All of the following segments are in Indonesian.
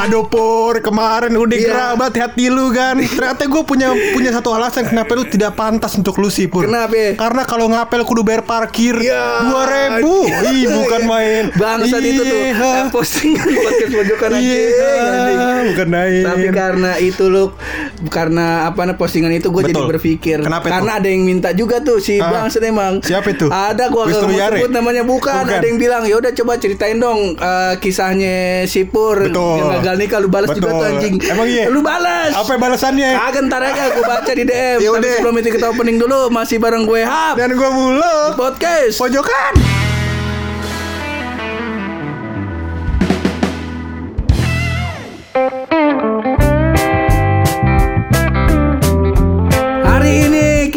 Aduh Pur, kemarin udah Iya. kerabat hati lu kan Ternyata gue punya punya satu alasan kenapa lu tidak pantas untuk lu sih Pur Kenapa? Karena kalau ngapel kudu bayar parkir Iya. Dua ribu Ih bukan main Bangsat itu tuh Iya. eh, postingan podcast pojokan Iya anjing, anjing. Bukan main Tapi karena itu lu karena apa nah, postingan itu gue jadi berpikir Kenapa itu? karena ada yang minta juga tuh si Ah. bangsat emang. Siapa itu? Ada gua Wisnu gak mau sebut namanya bukan. Bukan. Ada yang bilang ya udah coba ceritain dong eh, kisahnya si Pur Betul. yang gagal nikah lu balas juga tuh anjing. Emang iya? Lu balas. Apa balasannya? Kagak ntar aja gue baca di DM. Ya Tapi sebelum itu kita opening dulu masih bareng gue Hap. Dan gue mulu Podcast. Pojokan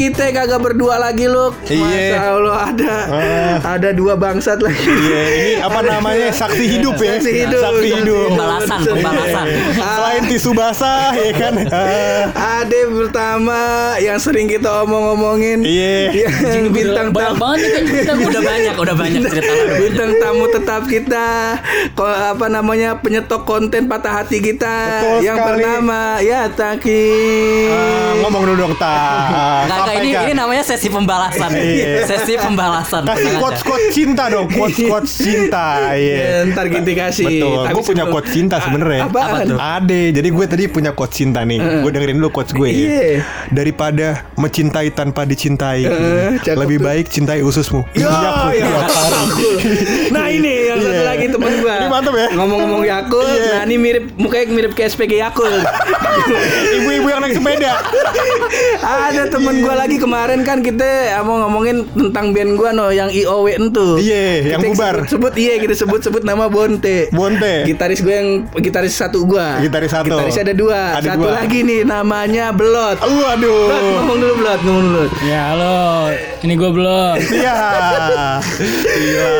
kita kagak berdua lagi lu. Iya. Masya Allah ada Ah. ada dua bangsat lagi. Iya ini apa namanya Saksi hidup ya Saksi hidup. Saksi hidup Pembalasan, pembalasan. Selain tisu basah ya kan Ah, Ada pertama yang sering kita omong-omongin. Iya Yang bintang banyak tamu. banget nih kan cerita udah banyak udah banyak cerita Bintang tamu tetap kita ko- apa namanya penyetok konten patah hati kita Betul yang sekali. bernama ya Taki. Ah, Ngomong dulu dong tak Enggak, ini ini namanya sesi pembalasan. Iya. Sesi pembalasan. Kasih quotes quotes cinta dong, quotes quotes cinta. Ya, Iya. ntar kita kasih. Betul. Gue punya quotes cinta sebenarnya. A- apaan? Apa tuh? Ade. Jadi gue tadi punya quotes cinta nih. Gue dengerin dulu quotes gue. Iya. Ya. Daripada mencintai tanpa dicintai, lebih baik cintai ususmu. Ya. hari. Nah ini yang Iya. lagi temen gua. Ini mantap ya? Ngomong-ngomong Yakult, Iya. nah ini mirip mukanya mirip kayak SPG Yakult. Ibu-ibu yang naik sepeda. Ada temen gua lagi kemarin kan kita mau ngomongin tentang band gua no yang IOW itu. Iya, yang Kita bubar. Sebut, sebut iya kita sebut-sebut nama Bonte. Bonte. Gitaris gue yang gitaris satu gua. Gitaris satu. Gitaris ada dua. Ada satu dua. lagi nih namanya Belot. Belot Waduh. ngomong dulu Belot, ngomong dulu. Ya halo, ini gue belum. Iya. Gila.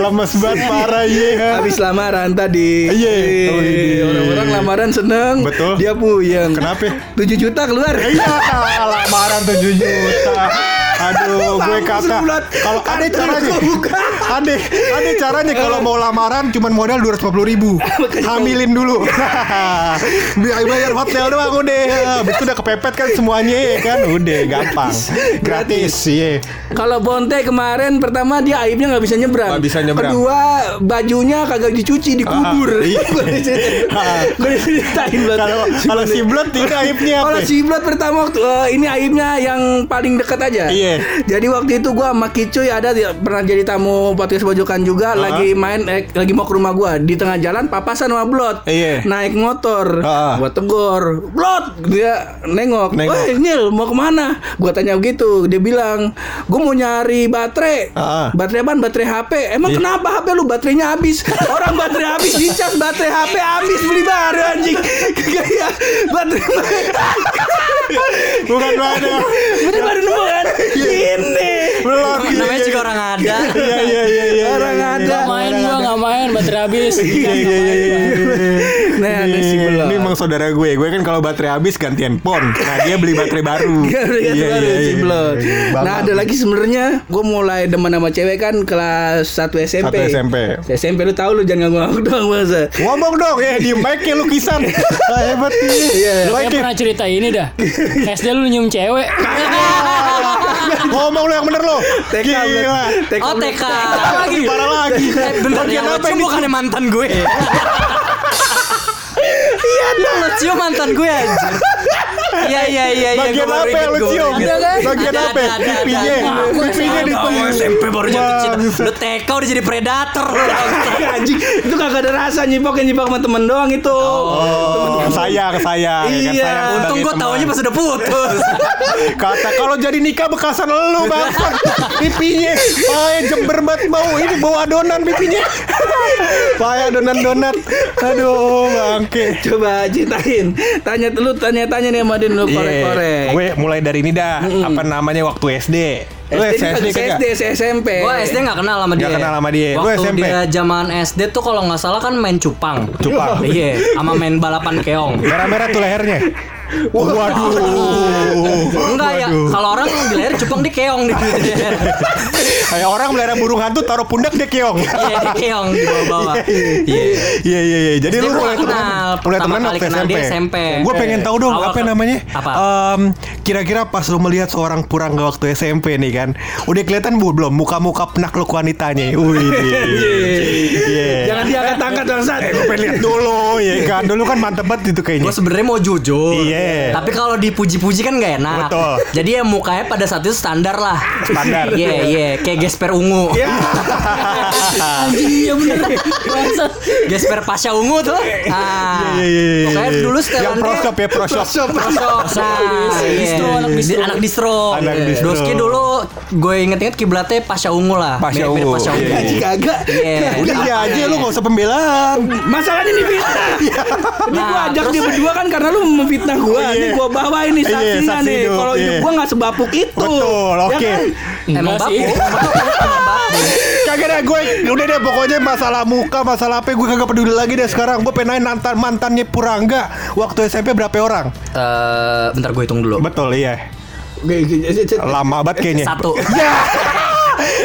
Lemes banget parah iya. Habis lamaran tadi. Iya. Iya. Orang-orang lamaran seneng. Betul. Dia puyeng. Kenapa? 7 juta keluar. Iya, lamaran 7 juta. Aduh, gue kata kalau ada gua buka. Ada ada caranya kalau mau lamaran cuman modal 250 ribu, hamilin dulu, biar bayar hotel doang udah, habis itu udah kepepet kan semuanya ya kan, udah gampang, gratis, iya. Kalau Bonte kemarin pertama dia aibnya nggak bisa nyebrang. Nggak bisa nyebrang. Kedua bajunya kagak dicuci dikubur. Ah, iya. Gue diceritain. Ah. Gue. Kalau kalau si Blot ini aibnya apa? Kalau si Blot pertama waktu eh, ini aibnya yang paling dekat aja. Iya. Jadi waktu itu gua sama Kicuy ada pernah jadi tamu podcast pojokan juga Ah. lagi main eh, lagi mau ke rumah gua di tengah jalan papasan sama Blot. Iya. Naik motor. Ah. Gua tegur, "Blot!" Dia nengok. Nengok. "Woi, Nyil, mau ke mana?" Gua tanya begitu. Dia bilang, "Gua mau nyari baterai." Ah. Baterai apaan? Baterai HP. Emang Iya. kenapa HP lu baterainya habis? Orang baterai habis dicas baterai HP habis beli baru anjing. Kayak baterai Bukan mana? Bener baru nemu kan? Ini. Belum. Namanya juga orang ada. Iya iya iya iya. Orang iya, ada. iya. Gak main gua gak main baterai habis. Iya iya iya. iya. Nah, ada si Ini, Belot. ini emang saudara gue. Gue kan kalau baterai habis gantian pon. Nah dia beli baterai baru. Iya, iya, Iya, iya, si iya. Nah ada lagi sebenarnya gue mulai demen sama cewek kan kelas 1 SMP. Satu SMP. SMP lu tahu lu jangan ngomong doang masa. Ngomong dong ya di mic kayak lukisan. Ah, hebat nih. Iya. Lu pernah cerita ini dah. SD lu nyium cewek. Ngomong lu yang bener lo. TK Gila. TK Oh TK. Lagi parah lagi. Eh, bentar Bagian yang apa lucu bukannya mantan gue. Iya dong. Lucu mantan gue anjir. Iya iya iya iya. Bagian gua apa yang lu gua cium? Bagian apa? Pipinya. Pipinya aku SMP baru jatuh cinta. Bangsat. Lu TK udah jadi predator. Anjing itu kagak ada rasa nyipok yang nyipok sama temen doang itu. Oh, sayang, sayang. ya kan, Iya. Untung gue teman. taunya pas udah putus. Kata kalau jadi nikah bekasan lu bangsat pipinya. Paya jember banget bau ini bau adonan pipinya. Paya adonan donat. Aduh, bangke. Coba ceritain. Tanya lu tanya-tanya nih sama dia lu Iya. korek-korek. Gue mulai dari ini dah. Apa namanya waktu SD? Lu SD SD SD, kagak? SD, SMP. Gue SD nggak kenal sama dia. Nggak kenal sama dia. Lu Waktu SMP? dia zaman SD tuh kalau nggak salah kan main cupang. Cupang. Iya, sama main balapan keong. Merah-merah tuh lehernya. Waduh. Enggak ya, kalau orang di leher cupang di keong di Kayak orang melihara burung hantu taruh pundak dia keong. Iya, di keong di bawah-bawah. Iya. Iya iya iya. Jadi SD lu gua mulai temen kenal. mulai kali waktu SMP. SMP. Gue pengen tahu dong apa namanya? apa? Em, kira-kira pas lu melihat seorang purangga waktu SMP nih kan, udah kelihatan bu belum muka-muka penakluk wanitanya. Wih. Iya. Jangan diangkat-angkat bangsat. Eh, gue pengen lihat dulu ya kan. Dulu kan mantep banget itu kayaknya. Gue sebenarnya mau jujur. Iya. Tapi kalau dipuji-puji kan gak enak. Betul. Jadi ya mukanya pada saat itu standar lah. Standar. Iya, iya, kayak Gesper ungu. Ya. Anjing iya bener. Gesper Pasha ungu tuh. Ah. Iya, iya, iya, iya. Pokoknya dulu Yang setelan prosop ya prosop. Prosop, nah, Distro, iya. anak distro. Di- anak distro. Anak Iya. distro. Doski dulu gue inget-inget kiblatnya Pasha ungu lah. Pasha Mirip-mirip ungu, Pasha ungu. iya, Gaji kagak. Iya. Udah iya aja lu gak usah pembelaan. Masalahnya nih fitnah. Ini gua Nah, ajak terus- dia berdua kan karena lu memfitnah gua. Iya. Ini gua bawa ini Iya, saksinya saksi nih. Kalau hidup iya. gua nggak sebapuk itu. Betul, Ya oke. kan? Emang Enggak bapu. sih. Emang bapu. Kagak deh gue udah deh pokoknya masalah muka masalah apa gue kagak peduli lagi deh sekarang gue pengen nanya mantan mantannya Purangga waktu SMP berapa orang Eh, bentar gue hitung dulu. betul iya Lama banget kayaknya. Satu. ya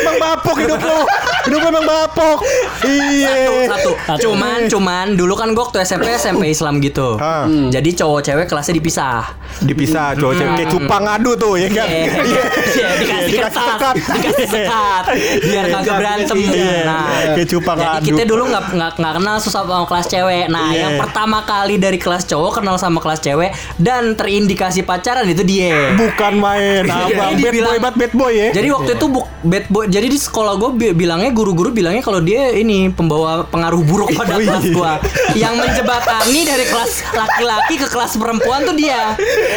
emang bapuk hidup lu hidup lu emang bapuk iya satu cuman cuman dulu kan gue waktu SMP SMP Islam gitu Ah. jadi cowok cewek kelasnya dipisah dipisah cowok cewek kayak cupang adu tuh ya kan Iya, Iya. iya, dikasih Iya, kertas, sekat. dikasih sekat, biar kagak berantem. Iya, Nah, kayak cupang jadi adu. kita dulu nggak nggak nggak kenal susah sama kelas cewek. Nah, Iya. yang pertama kali dari kelas cowok kenal sama kelas cewek dan terindikasi pacaran itu dia. bukan main abang bad boy bad boy ya Jadi waktu itu buk, bad boy. Jadi di sekolah gue bilangnya guru-guru bilangnya kalau dia ini pembawa pengaruh buruk pada Oh, iya. kelas gue. Yang menjembatani dari kelas laki-laki ke kelas perempuan tuh dia.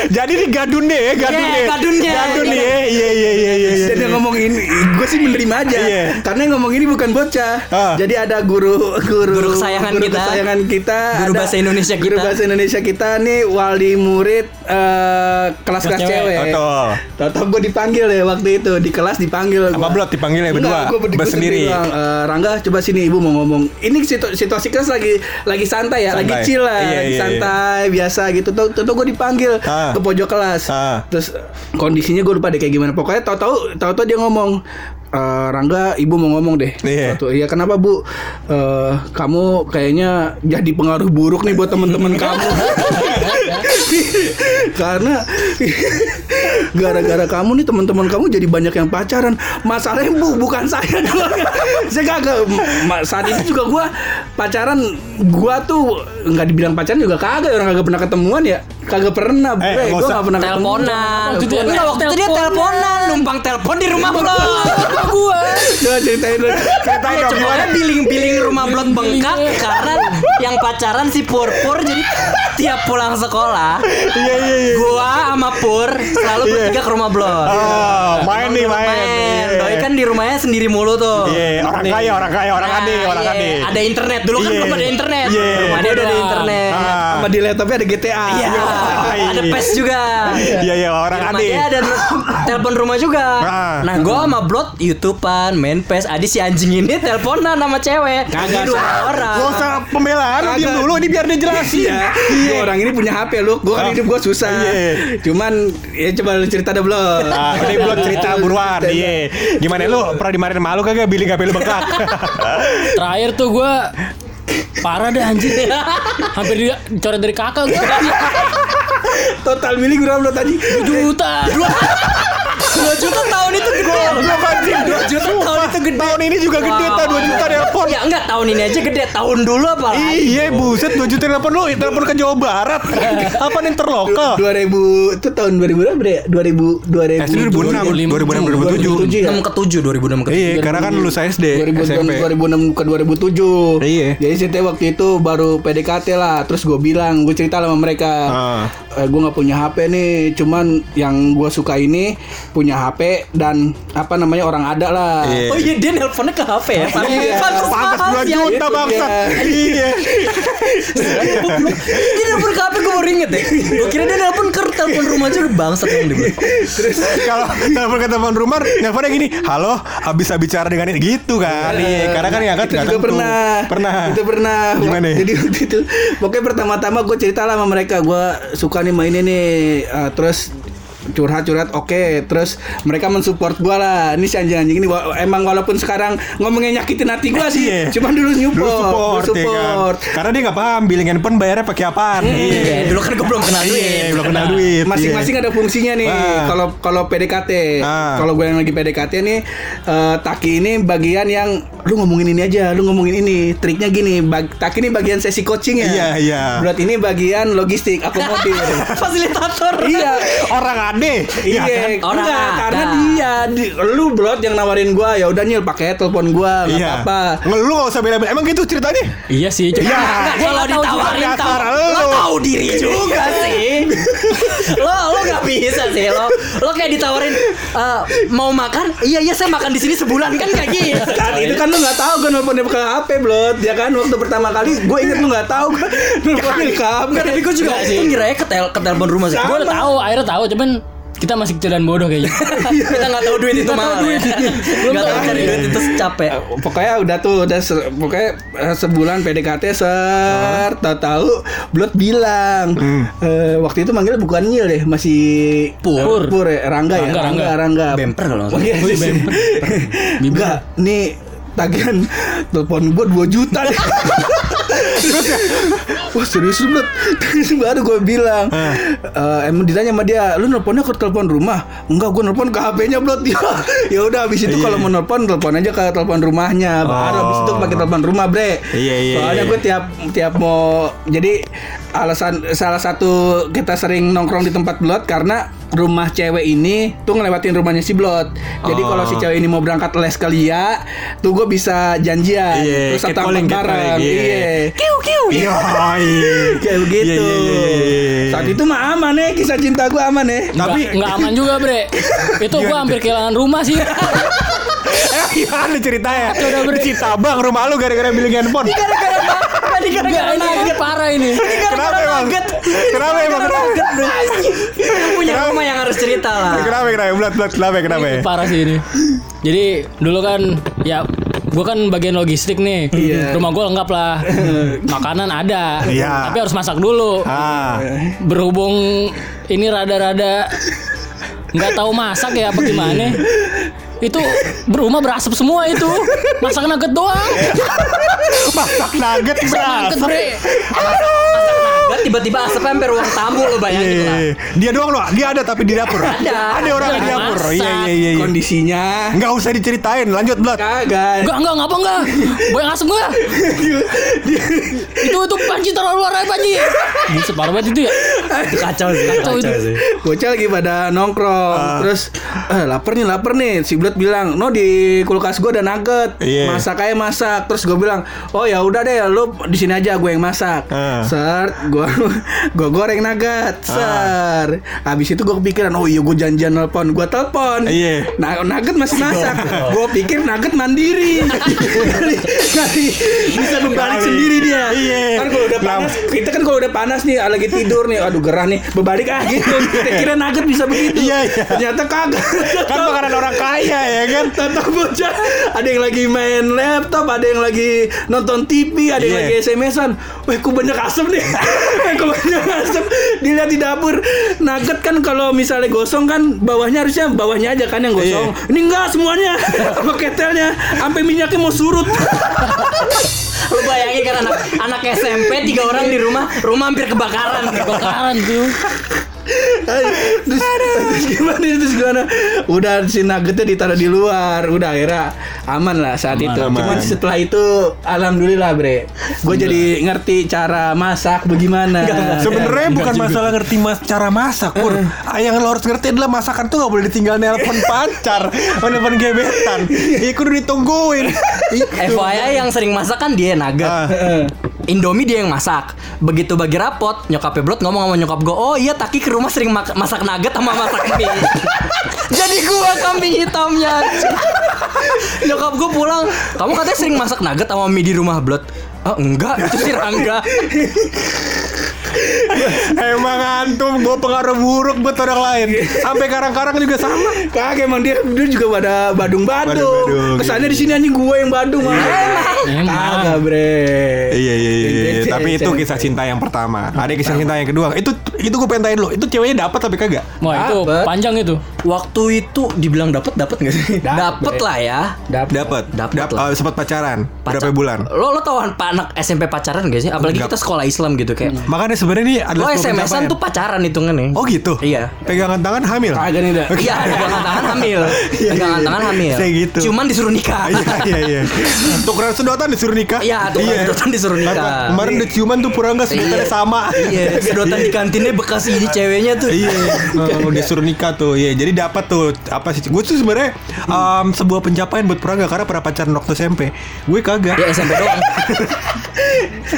jadi ini gadun deh ya gadun Iya, deh gadunnya. gadun nih ya iya iya iya iya iya. Dan yang ngomong ini, gue sih menerima aja. Iya. Karena yang ngomong ini bukan bocah. Ah. Jadi ada guru guru Guru kesayangan guru kita. kesayangan kita, Guru ada bahasa Indonesia Guru kita. bahasa Indonesia kita nih wali murid eh, kelas-kelas Kelas cewek. cewek. Tahu gue dipanggil ya waktu itu di kelas dipanggil. Gua. Blot dipanggil ya berdua? Enggak, gua berdua Bersendiri? bilang, "Eh, Rangga coba sini ibu mau ngomong. Ini situ- situasi kelas lagi lagi santai ya, lagi chill lah, Iya, lagi iya, iya. santai biasa gitu. Tuh, tuh, gue dipanggil Ah. ke pojok kelas. Ah. Terus kondisinya gue lupa deh kayak gimana. Pokoknya tahu-tahu tahu-tahu dia ngomong "Eh, Rangga, ibu mau ngomong deh. Iya. Iya kenapa bu? Eh, kamu kayaknya jadi pengaruh buruk nih buat teman-teman kamu. Karena gara-gara kamu nih teman-teman kamu jadi banyak yang pacaran. Masalahnya bu bukan saya doang. saya kagak. Saat itu juga gua pacaran. Gua tuh nggak dibilang pacaran juga kagak. Orang kagak pernah ketemuan ya. Kagak pernah. Eh, Eh, nggak gua usah. nggak pernah. Teleponan. Waktu itu dia Enggak, waktu itu dia teleponan. numpang telepon di rumah lo. gua. Coba ceritain dulu. ceritain dong gimana Pokoknya billing-billing rumah blok bengkak karena yang pacaran si Purpur jadi tiap pulang sekolah iya iya iya gua sama Pur selalu Iya. bertiga ke rumah blok. Oh, main nih main. Main. Iya. Doi kan di rumahnya sendiri mulu tuh. Iya, orang kaya, orang kaya, orang Nah, aneh, orang iya. aneh. Ada internet dulu kan Iya. belum ada internet. Iya. Rumah dia udah ada internet. Ah. Sama di laptopnya ada GTA. Iya. Ada PES juga. Iya iya orang Di rumah aneh. dia ada telepon rumah juga. Ah. Nah, gua sama Blot YouTubean, main PES. Adi si anjing ini teleponan sama cewek. Kagak, Sa. orang. Gak usah pembelaan, lu diem dulu ini biar dia jelasin. Iya. Gua Orang ini punya HP lu. Gua kan Ah. hidup gua susah. Iya. Cuman ya coba lu cerita dah belum. Ah, ini belum cerita buruan. Iya. Gimana lu pernah dimarahin malu kagak billing HP lu bengkak? Terakhir tuh gua parah deh anjir. Hampir dicoret dari kakak gua. Total milih berapa lu tadi? Juta. 2 juta tahun itu gede. Goblok anjing. 2 juta tahun itu gede. Tahun ini juga gede ta 2 juta telepon. Ya enggak tahun ini aja gede. Tahun dulu apa Iya buset 2 juta telepon lu telepon ke Jawa Barat. Apa nih terlokal? 2000 itu tahun 2000 berapa ya? 2000 2000 SD 2006 2006 2007. 2007 ya. 6 ke 7 2006 ke 7. Iya, karena kan lulus SD 2000 SMP. 2006 ke 2007 Iya. Jadi cerita waktu itu baru PDKT lah Terus gue bilang, gue cerita sama mereka Ah. eh, Gue gak punya HP nih Cuman yang gue suka ini Punya punya HP dan apa namanya orang ada lah. Iya. Oh iya dia nelponnya ke HP ya. Iya. Pantas mahal 2 sih, juta itu bangsat. dia. Iya. Dia nelpon ke HP gue baru inget ya Gue kira dia nelpon ke telepon rumah aja udah bangsat yang dia Kalau telepon ke telepon rumah, nelponnya gini, "Halo, bisa bicara dengan ini." Gitu kan. Iya, karena kan yang angkat itu nggak juga tentu. pernah Pernah. itu pernah Gimana? jadi waktu itu pokoknya pertama-tama gue cerita lah sama mereka gue suka nih main ini uh, terus curhat-curhat oke terus mereka mensupport gua lah ini si anjing-anjing ini emang walaupun sekarang ngomongnya nyakitin hati gua sih Iya. cuman dulu Dulu nyupport support, dulu ya kan? support. Karena dia nggak paham billing handphone bayarnya pakai apaan. Iya. Dulu kan gue belum kenal duit Iya, belum kenal duit. masing-masing iya. ada fungsinya nih Ah. kalau kalau PDKT Ah. kalau gue yang lagi PDKT nih eh, Taki ini bagian yang lu ngomongin ini aja lu ngomongin ini triknya gini bag, Taki ini bagian sesi coaching ya Iya, iya. Buat ini bagian logistik akomodir Fasilitator iya Orang ade. Iya, kan? Orang enggak, ada. karena dia di, lu blot yang nawarin gua ya udah nyil pakai telepon gua nggak Iya. apa-apa. Nggak, Lu gak usah bela-bela. Emang gitu ceritanya? Iya sih, cuma Iya. Enggak, kalau ditawarin tahu lo tahu diri juga sih. lo lo nggak bisa sih lo. Lo kayak ditawarin eh, mau makan? Iya iya saya makan di sini sebulan kan kayak gitu. Kan itu kan lu nggak tahu gua nelponnya ke HP blot ya kan waktu pertama kali gue inget lu nggak tahu gua nelponnya ke HP. Enggak, tapi gue juga gue ngira ke tel ke telepon rumah sih. gue udah tahu, akhirnya tahu, cuman kita masih kecil dan bodoh kayaknya. Kita nggak tahu duit itu Nggak tahu mahal. duit. ya. Belum Nggak tahu tahu cari duit. duit itu capek. Eh, Pokoknya udah tuh udah se- pokoknya eh, sebulan PDKT ser tahu-tahu blot bilang eh, waktu itu manggil bukan Nyil deh masih Pur. Pur ya Rangga, ya Rangga, Rangga. Rangga Bemper kalau nggak salah. iya, bemper. Enggak, nih tagihan telepon gua 2 juta deh. Terus ya, wah serius lu baru gue bilang eh, Emang ditanya sama dia Lu nelponnya ke telepon rumah? Enggak, gue nelpon ke HP-nya Blot Ya ya udah habis itu kalau mau nelpon Telepon aja ke telepon rumahnya. Baru habis itu pakai telepon rumah bre. Iya, iya, Soalnya iya. gue tiap tiap mau Jadi alasan salah satu kita sering nongkrong di tempat Blot Karena rumah cewek ini tuh ngelewatin rumahnya si Blot. Jadi Oh. kalau si cewek ini mau berangkat les ke Lia Tuh gue bisa janjian Iya, Terus satu bareng. iya. Iya Kiu kiu. Iya. Kayak begitu Iya, iya, iya, iya. Saat itu mah aman ya Kisah cinta gue aman ya Tapi nggak aman juga, Bre. Itu gua hampir kehilangan rumah sih. Eh, gimana ceritanya? Di Citabang rumah lu gara-gara billing handphone. Gara-gara apa? Tadi gara-gara ini, ini nugget. parah ini. Kenapa emang? Kenapa emang? Kenapa? Punya rumah yang harus cerita lah. Kenapa kenapa? Belat belat kenapa kenapa? Ini parah sih ini. Jadi dulu kan ya gue kan bagian logistik nih. Iya. Rumah gue lengkap lah. Makanan ada. Iya. Tapi harus masak dulu. Ah. Berhubung ini rada-rada nggak tahu masak ya apa gimana. Itu berumah berasap semua itu. Masak nugget doang. Masak nugget Masak nugget, Nugget tiba-tiba asapnya hampir ruang tamu lo bayangin Iya, lah. iya. Dia doang loh, dia ada tapi di dapur. Ada. Ada orang di dapur. Iya iya iya. iya. Kondisinya Enggak usah diceritain, lanjut Blat. Kagak Enggak, enggak, ngapa enggak? Boy yang asem enggak? itu itu panci taruh luar aja panci. Buset parah banget itu ya. Itu kacau sih. Kacau itu. sih. Bocah lagi pada nongkrong Terus eh lapar nih lapar nih Si Blot bilang No di kulkas gue ada nugget Iya. Masak aja masak Terus gue bilang Oh ya udah deh Lu di sini aja gue yang masak Ah. Ser Gue gue goreng nugget Ser Habis itu gue kepikiran Oh iya gue janjian nelpon Gue telepon. Iya. Nah nugget masih masak. Gue pikir nugget mandiri. Nanti Bisa berbalik Kali. sendiri dia. Iya. Kan kalau udah panas Kita kan kalau udah panas nih Lagi tidur nih Aduh gerah nih Berbalik ah gitu Kita kira nugget bisa begitu. Iya, iya. Ternyata kagak. Kan makanan orang kaya ya kan. Tata bocah. Ada yang lagi main laptop Ada yang lagi nonton TV Ada yang Iya. lagi SMS-an Wah kok banyak asap nih Kok banyak asap Dilihat di dapur Nugget kan kalau misalnya gosong kan Bawahnya harusnya bawahnya aja kan yang gosong Iya. Ini enggak semuanya Sama ketelnya Sampai minyaknya mau surut Lo bayangin kan anak anak SMP tiga orang di rumah, rumah hampir kebakaran. Kebakaran tuh. terus, terus gimana terus gimana udah si nuggetnya ditaruh di luar udah akhirnya aman lah saat itu aman. cuman setelah itu alhamdulillah bre gue jadi ngerti cara masak bagaimana Sebenarnya bukan masalah ngerti mas cara masak, Pur. Ah, Yang lo harus ngerti adalah masakan tuh gak boleh ditinggal nelpon pacar, nelpon gebetan. Itu udah ditungguin. Itu. FYI yang sering masak kan dia nugget. Ah. Indomie dia yang masak. Begitu bagi rapot, nyokapnya Blot ngomong sama nyokap gue, "Oh iya, Taki ke rumah sering mak- masak nugget sama masak mie." Jadi gua kambing hitamnya. Nyokap gue pulang, "Kamu katanya sering masak nugget sama mie di rumah Blot." Ah, enggak, itu si Rangga. Emang antum gue pengaruh buruk buat orang lain. Sampai karang-karang juga sama. Kagak emang dia dia juga pada Badung-Badung. Kesannya di sini anjing gue yang Badung malah. Emang. Kagak, Bre. Iya iya iya. iya. Cewek- Tapi itu kisah cinta yang pertama. Ada kisah cinta yang kedua. Itu itu gue pengen tanya dulu. Itu ceweknya dapat tapi kagak? Wah itu panjang itu. Waktu itu dibilang dapat dapat nggak sih? Dapet lah ya. Dapat. Dapat. Dapet Dap- lah. eh, sempat pacaran. Pacar- Berapa bulan? Lo lo tau pak anak SMP pacaran gak sih? Apalagi Enggak. kita sekolah Islam gitu kayak. Makanya sebenarnya ini adalah Lo SMS-an tuh pacaran hitungannya. Oh gitu. Iya. Pegangan tangan hamil. Kagak nih dah. Iya, pegangan tangan hamil. Pegangan tangan hamil. Saya gitu. Cuman disuruh nikah. Iya iya iya. Tukeran sedotan disuruh nikah. Iya, tukeran sedotan disuruh nikah. Kemarin udah ciuman tuh purangga sedotannya sama. Iya, sedotan di kantinnya bekas ini ceweknya tuh. Iya, oh, disuruh nikah tuh. Iya, jadi dapat tuh apa sih? Gue tuh sebenarnya um, sebuah pencapaian buat Purangga karena pernah pacaran waktu SMP. Gue kagak. Ya SMP doang.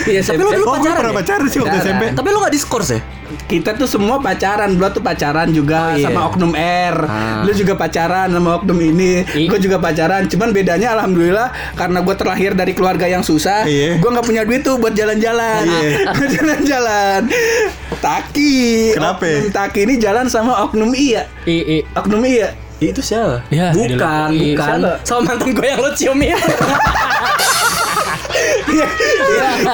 Iya, Tapi lo SMP. dulu Oh, pacaran pernah ya? pacaran sih waktu. SMP. Tapi lo gak diskors ya? Kita tuh semua pacaran, Blot tuh pacaran juga Oh, iya. sama oknum R. Ah. Lu juga pacaran sama oknum ini. I- Gue juga pacaran. Cuman bedanya alhamdulillah karena gue terlahir dari keluarga yang susah, Iya. gue nggak punya duit tuh buat jalan-jalan. Iya. Buat jalan-jalan. Taki. Kenapa? Oknum Taki ini jalan sama oknum Iya. I, i. Oknum Iya. Itu siapa? Ya, bukan, bukan. siapa? Sama mantan gue yang lo cium itu.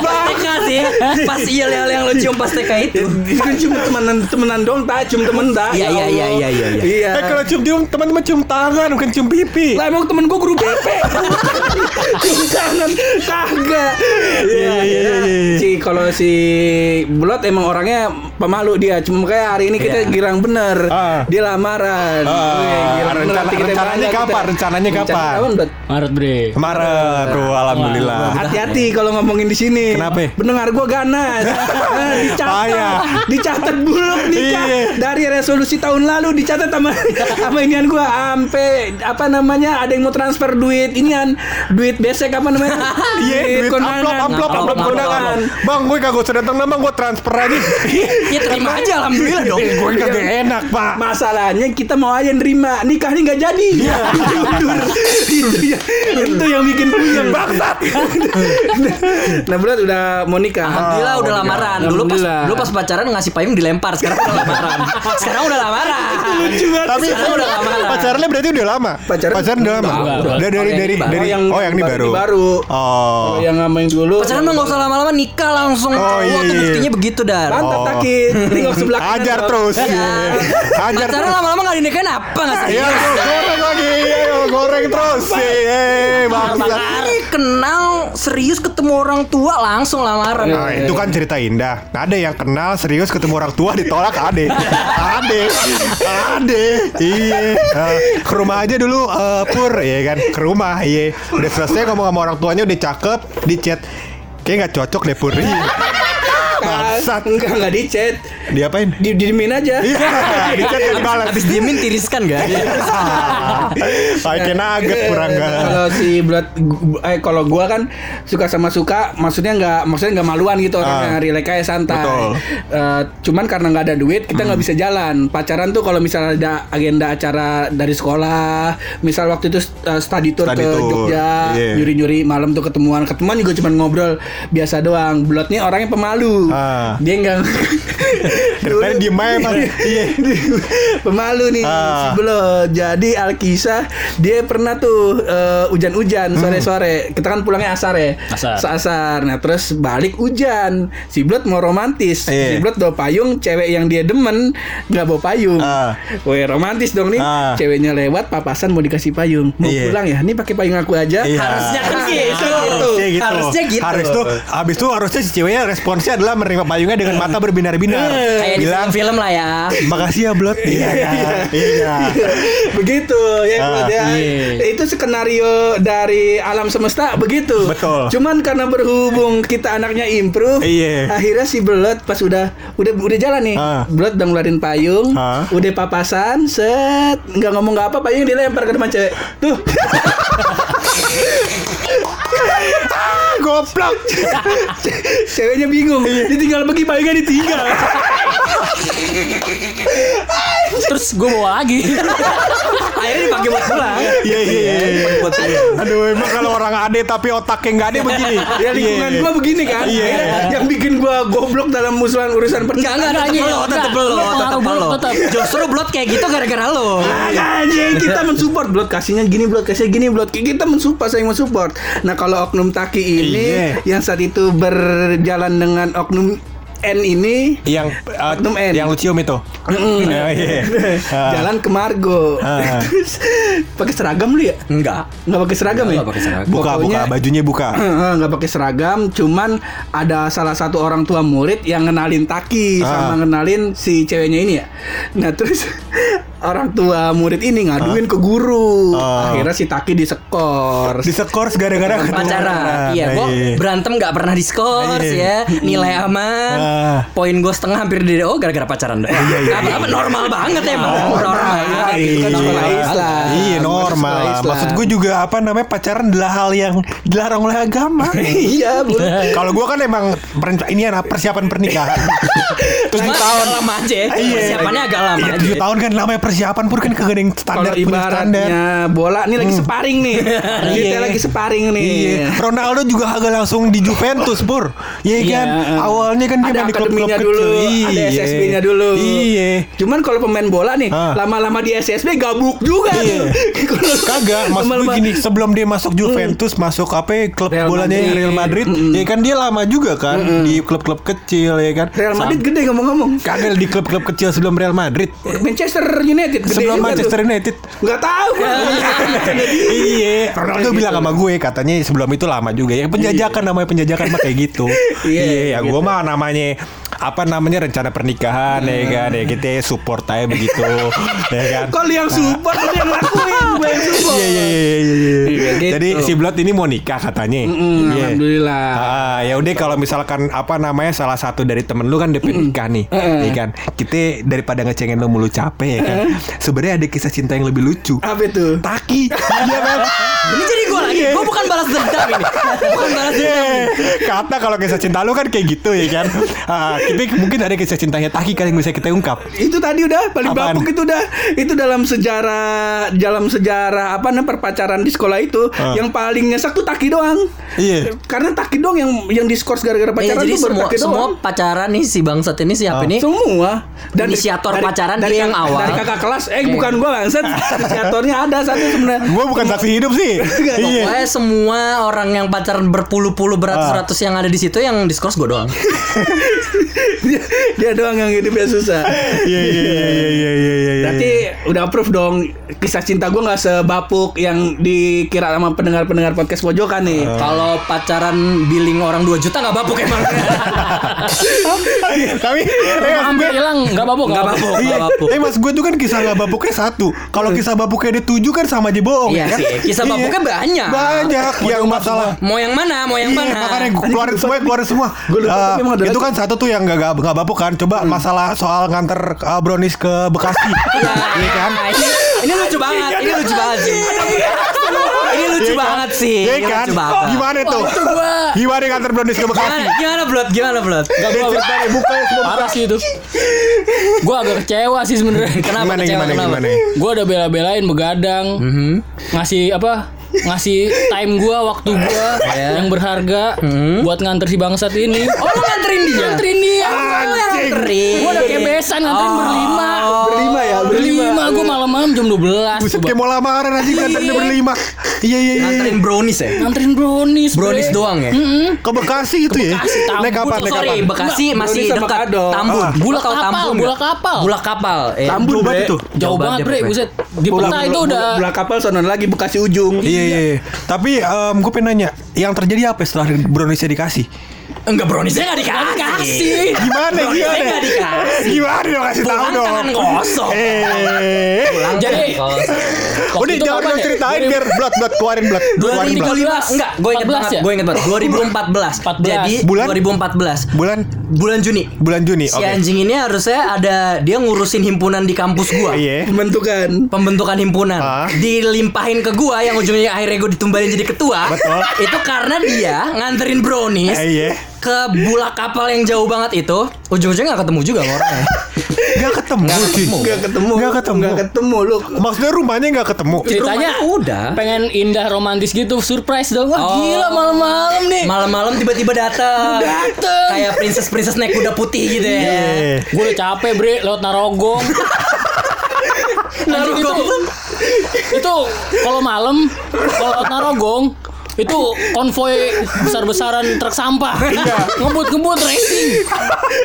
TK sih, pas iya yang, yang lo cium pas TK itu. Itu kan cuma temenan temenan dong, tak cium temen tak. Iya, iya, iya, iya, iya, iya. Iya. Eh kalau cium-cium teman-teman cium tangan bukan cium pipi. Lah emang temen gue guru BP Cium tangan Kagak Iya iya, iya, iya. Si kalau si Bulot emang orangnya pemalu dia Cuma kayak hari ini kita Iya. girang bener Ah. Dia lamaran Ah, rencananya kapan? Rencananya Rencana kapan? Maret bre. Kemarin tuh alhamdulillah. Hati-hati kalau ngomongin di sini. Kenapa? Pendengar gua ganas. Ah, dicatat, Payah. dicatat buluk nikah Iya. dari resolusi tahun lalu dicatat sama sama inian gua ampe apa namanya ada yang mau transfer duit inian duit besek apa namanya? Iya, duit amplop, amplop, amplop Amplop, kondangan. Bang, gue kagak usah datang nama, gue transfer aja. Ya terima aja alhamdulillah dong. gue kagak enak, Pak. Masalahnya kita mau aja nerima nikahnya nggak jadi. Iya. Itu ya, yang bikin puyeng bangsat. nah berat udah mau nikah. Alhamdulillah udah lamaran. Dulu pas Alhamdulillah. dulu pas pacaran ngasih payung dilempar, sekarang udah lamaran. Sekarang udah lamaran. Tapi Sekarang udah lamaran. pacarnya berarti udah lama. Pacaran udah lama. Udah, dari Oh, dari yang dari yang Oh, yang ini baru. baru. Oh. Yang sama yang dulu. Pacaran mah nggak usah lama-lama nikah langsung. Oh, Oh, iya, iya. buktinya begitu dar. Mantap Oh. Taki. Usah belakangan. Hajar dong. terus. Ya. Hajar Pacaran terus. lama-lama nggak dinikahin apa nggak sih? Iya, goreng lagi. Ayo, goreng terus. Eh, bangsa. Ini kenal serius ketemu orang tua langsung lamaran. Nah, itu kan cerita indah. Ada yang kenal serius ketemu orang tua ditolak ade. Ade. Ade. Iya. Nah, ke rumah aja dulu eh, Pur, ya kan. Ke rumah, iya. Udah selesai ngomong sama orang tuanya udah cakep, di chat. Kayak nggak cocok deh Pur. Iya. Bangsat. Enggak enggak di chat. Diapain? Di diemin aja. Iya, di chat nggak dibalas. Habis diemin tiriskan gak? Kayak nugget kurang nggak. Kalau si berat eh kalau gua kan suka sama suka, maksudnya nggak maksudnya nggak maluan gitu orangnya, Ah. relax kayak santai. Betul. Eh, cuman karena nggak ada duit, kita nggak bisa jalan. Pacaran tuh kalau misalnya ada agenda acara dari sekolah, misal waktu itu eh, study tour Study ke tour, Jogja, iya. nyuri-nyuri malam tuh ketemuan. Ketemuan juga cuman ngobrol biasa doang. Blotnya orangnya pemalu. Ah. Dia nggak Daripada diem aja, Pak. Iya. pemalu nih Ah. Blot. Jadi Alkisah dia pernah tuh eh, hujan-hujan sore-sore. Kita kan pulangnya asar ya. Asar. Asar. Nah, terus balik hujan. Si Blot mau romantis. Iya. Si Blot bawa payung, cewek yang dia demen nggak bawa payung. Ah. Weh, romantis dong nih. Ah. Ceweknya lewat, papasan mau dikasih payung. Mau Iya. pulang ya? Ini pakai payung aku aja. Iya. Harusnya kan gitu. Harusnya gitu. Harusnya gitu. Harus tuh habis itu harusnya si ceweknya responsnya adalah menerima payungnya dengan mata berbinar-binar. Kayak di Bilang film lah ya. makasih ya Blot. Iya. Iya. begitu ya, Ah, Blot, ya. iya. itu skenario dari alam semesta begitu Betul. cuman karena berhubung kita anaknya improve Iya. akhirnya si Blot pas udah udah udah jalan nih Ah. Blot udah ngeluarin payung Ah. udah papasan set nggak ngomong nggak apa payung dilempar ke depan cewek tuh goblok. Ceweknya bingung. Ditinggal pergi bayinya ditinggal. Terus gue bawa lagi. Akhirnya dipakai buat pulang. Iya iya iya. iya. Buat. Aduh emang kalau orang ade tapi otaknya nggak ade begini. Ya lingkungan Iya. gua begini kan. Iya. Yang bikin gua goblok dalam urusan urusan enggak, tetep Enggak, lo, tetep lo, pengaruh lo. Justru Blot kayak gitu gara-gara lo. Agak anjing kita mensupport Blot kasihnya gini Blot kasihnya gini Blot kita mensupport saya mensupport nah kalau oknum Taki ini Iya. yang saat itu berjalan dengan oknum N ini Yang uh, Oknum N. yang lu cium itu. Ya, iya. Ah. jalan ke Margo. Terus, pakai seragam lu ya Enggak. nggak pakai seragam ya Nggak pakai seragam. Buka buka Pokoknya- bajunya buka. Heeh, nggak pakai seragam, cuman ada salah satu orang tua murid yang ngenalin Taki Ah. sama ngenalin si ceweknya ini ya. Nah terus orang tua murid ini ngaduin ke guru, Ah. akhirnya si Taki disekor. Disekors gara-gara pacaran. Iya, gua Iya. berantem nggak pernah diskors Iya. ya. Nilai aman. Ah. Poin gue setengah hampir di DO gara-gara pacaran doang. Apa-apa, normal banget emang. Normal. Itu kan sekolah Iya. Islam. Iya normal. Maksud gue juga apa namanya pacaran adalah hal yang dilarang oleh agama. iya. Kalau gue kan emang ini anak persiapan pernikahan. Terus tujuh tahun. lama aja. ya. Iya. Persiapannya agak lama Iya tujuh tahun kan namanya persiapan pun kan yang standar Kalau punya standar. bola nih lagi sparring nih. Kita Iya. lagi sparring nih. Iya. Ronaldo juga agak langsung di Juventus, Pur. Iya Iya, kan? Awalnya kan dia ada main di klub-klub akademinya kecil. dulu, ada. SSB-nya dulu. Iya. Cuman kalau pemain bola nih, Ah. lama-lama di SSB gabuk juga tuh. Kagak, maksud gue gini, sebelum dia masuk Juventus, masuk apa ya, klub bolanya. Real Madrid, ya kan dia lama juga kan di klub-klub kecil ya kan. Real Madrid gede ngomong-ngomong. Kagak di klub-klub kecil sebelum Real Madrid. Manchester United gede Sebelum juga Manchester tuh. United. Nggak tahu. iya, Ronaldo bilang sama gue katanya sebelum itu lama juga ya penjajakan namanya penjajakan mah kayak gitu. Iya, iya, ya gitu. gue mah namanya apa namanya rencana pernikahan ya kan ya kita support aja begitu ya kan. Kalau yang support lu yang lakuin, gue yang support. Iya iya iya iya. iya. Iya, gitu. Jadi si Blot ini mau nikah katanya. Mm, Iya. Alhamdulillah. Ah, ya udah kalau misalkan apa namanya salah satu dari temen lu kan DP nikah nih, ya kan. Kita daripada ngecengin lu mulu capek ya kan. Sebenarnya ada kisah cinta yang lebih lucu. Apa itu? Taki, iya kan? Ini jadi gue lagi. Gue bukan balas dendam ini. Bukan balas dendam. Iya. Kata kalau kisah cinta lu kan kayak gitu ya kan. Kita mungkin ada kisah cintanya Taki kan yang bisa kita ungkap. Itu tadi udah paling Apaan? bapuk itu udah itu dalam sejarah dalam sejarah apa namanya perpacaran di sekolah itu Ah. yang paling nyesek tuh Taki doang. Iya. Karena Taki doang yang yang diskors gara-gara Iya, pacaran jadi tuh baru semua Taki semua doang. pacaran nih si bangsat ini siapa Ah. ini? Semua Inisiator pacaran dari dia yang awal. Dari kakak kelas, eh bukan gua bangsat. Inisiatornya ada satu sebenarnya. Gua bukan saksi hidup sih. Iya. Pokoknya semua orang yang pacaran berpuluh-puluh beratus-ratus yang ada di situ yang diskors gue doang. dia, dia doang yang hidupnya susah. Iya iya iya iya iya iya. iya. Berarti udah approve dong kisah cinta gue nggak sebapuk yang dikira sama pendengar-pendengar podcast pojokan nih. Ah. Kalau pacaran billing orang 2 juta nggak babuk emang. Tapi eh, Hampir hilang nggak babuk Nggak babuk, nggak Iya, eh mas gue tuh kan kisah nggak babuknya satu. Kalau kisah babuknya ada tujuh kan sama aja bohong. Iya ya kan? sih, kisah Iya. babuknya banyak. Banyak yang masalah. Mau yang mana? Mau yang Iya, mana? makanya gue keluarin semua, keluarin semua. Ada itu kan satu tuh yang gak, gak, gak babuk kan. Coba masalah soal nganter uh, brownies ke Bekasi. Iya kan? Ini, ini lucu banget. Ini lucu banget sih. Ini lucu Iya kan? banget sih. Iya Ini kan? lucu banget. Gimana tuh? itu gua. Gimana nganter brownies ke Bekasi? Gimana? Gimana Blot? Gimana Blot? Gak gua ceritanya buka ya, semua parah sih itu. Gua agak kecewa sih sebenarnya. Kenapa Gimana, kecewa? gimana, Kenapa? gimana? Gua udah bela-belain begadang. Mhm. Ngasih apa? Ngasih time gua, waktu gua Iya. yang berharga Mhm. buat nganter si bangsat ini. Oh, lu nganterin dia? Nganterin dia. Nganterin. Gua udah kebesan nganterin Oh. berlima. Berlima ya, Berlima gua malam-malam jam 12. Buset kayak mau lamaran aja nganternya berlima. Iya iya iya. Nganterin brownies ya? Nganterin brownies. Brownies doang ya? Ke Bekasi itu ya. Bekasi, Tambun. Naik kapan? Naik kapan? Bekasi Enggak, masih dekat. Tambun. Ah. Bulak kapal, Tambun bulak kapal. Bulak kapal. eh. Tambun, Jauh banget Bre. itu. Jauh banget, bre. Buset. Di peta itu udah bola kapal sono lagi Bekasi ujung. Iya iya. iya. Tapi gue pengen nanya, yang terjadi apa setelah browniesnya dikasih? Enggak browniesnya nggak dikasih. Kasih. Gimana gimana? nggak dikasih. Gimana dong kasih tahu dong. tangan kosong. Eh. Jadi Udah jangan dong ya? ceritain 2000 biar blood blood keluarin blood. Keluarin blood. 2015 enggak, gue inget 14 banget, ya? gue inget banget 2014. 14. Jadi Bulan? 2014. Bulan Bulan Juni. bulan Juni. Si anjing ini harusnya ada dia ngurusin himpunan di kampus gua. Iya. Pembentukan. Pembentukan himpunan Ah. dilimpahin ke gua yang ujungnya akhirnya gue ditumbalin jadi ketua. Betul. Itu Karena dia nganterin brownies Eh, iya. Ke bulak kapal yang jauh banget itu, ujung-ujungnya gak ketemu juga sama orangnya. Gak ketemu sih. Gak ketemu. Gak ketemu. Gak ketemu lu. Maksudnya rumahnya gak ketemu. Ceritanya Rumahnya udah. pengen indah romantis gitu, surprise dong. Wah, Oh. gila malam-malam nih. Malam-malam tiba-tiba datang. Dateng. Kayak princess-princess naik kuda putih gitu ya. Iya. Gue udah capek bre lewat Narogong. Anjing itu, itu kalau malam kalau lewat Narogong itu konvoy besar-besaran truk sampah. Ngebut-ngebut racing.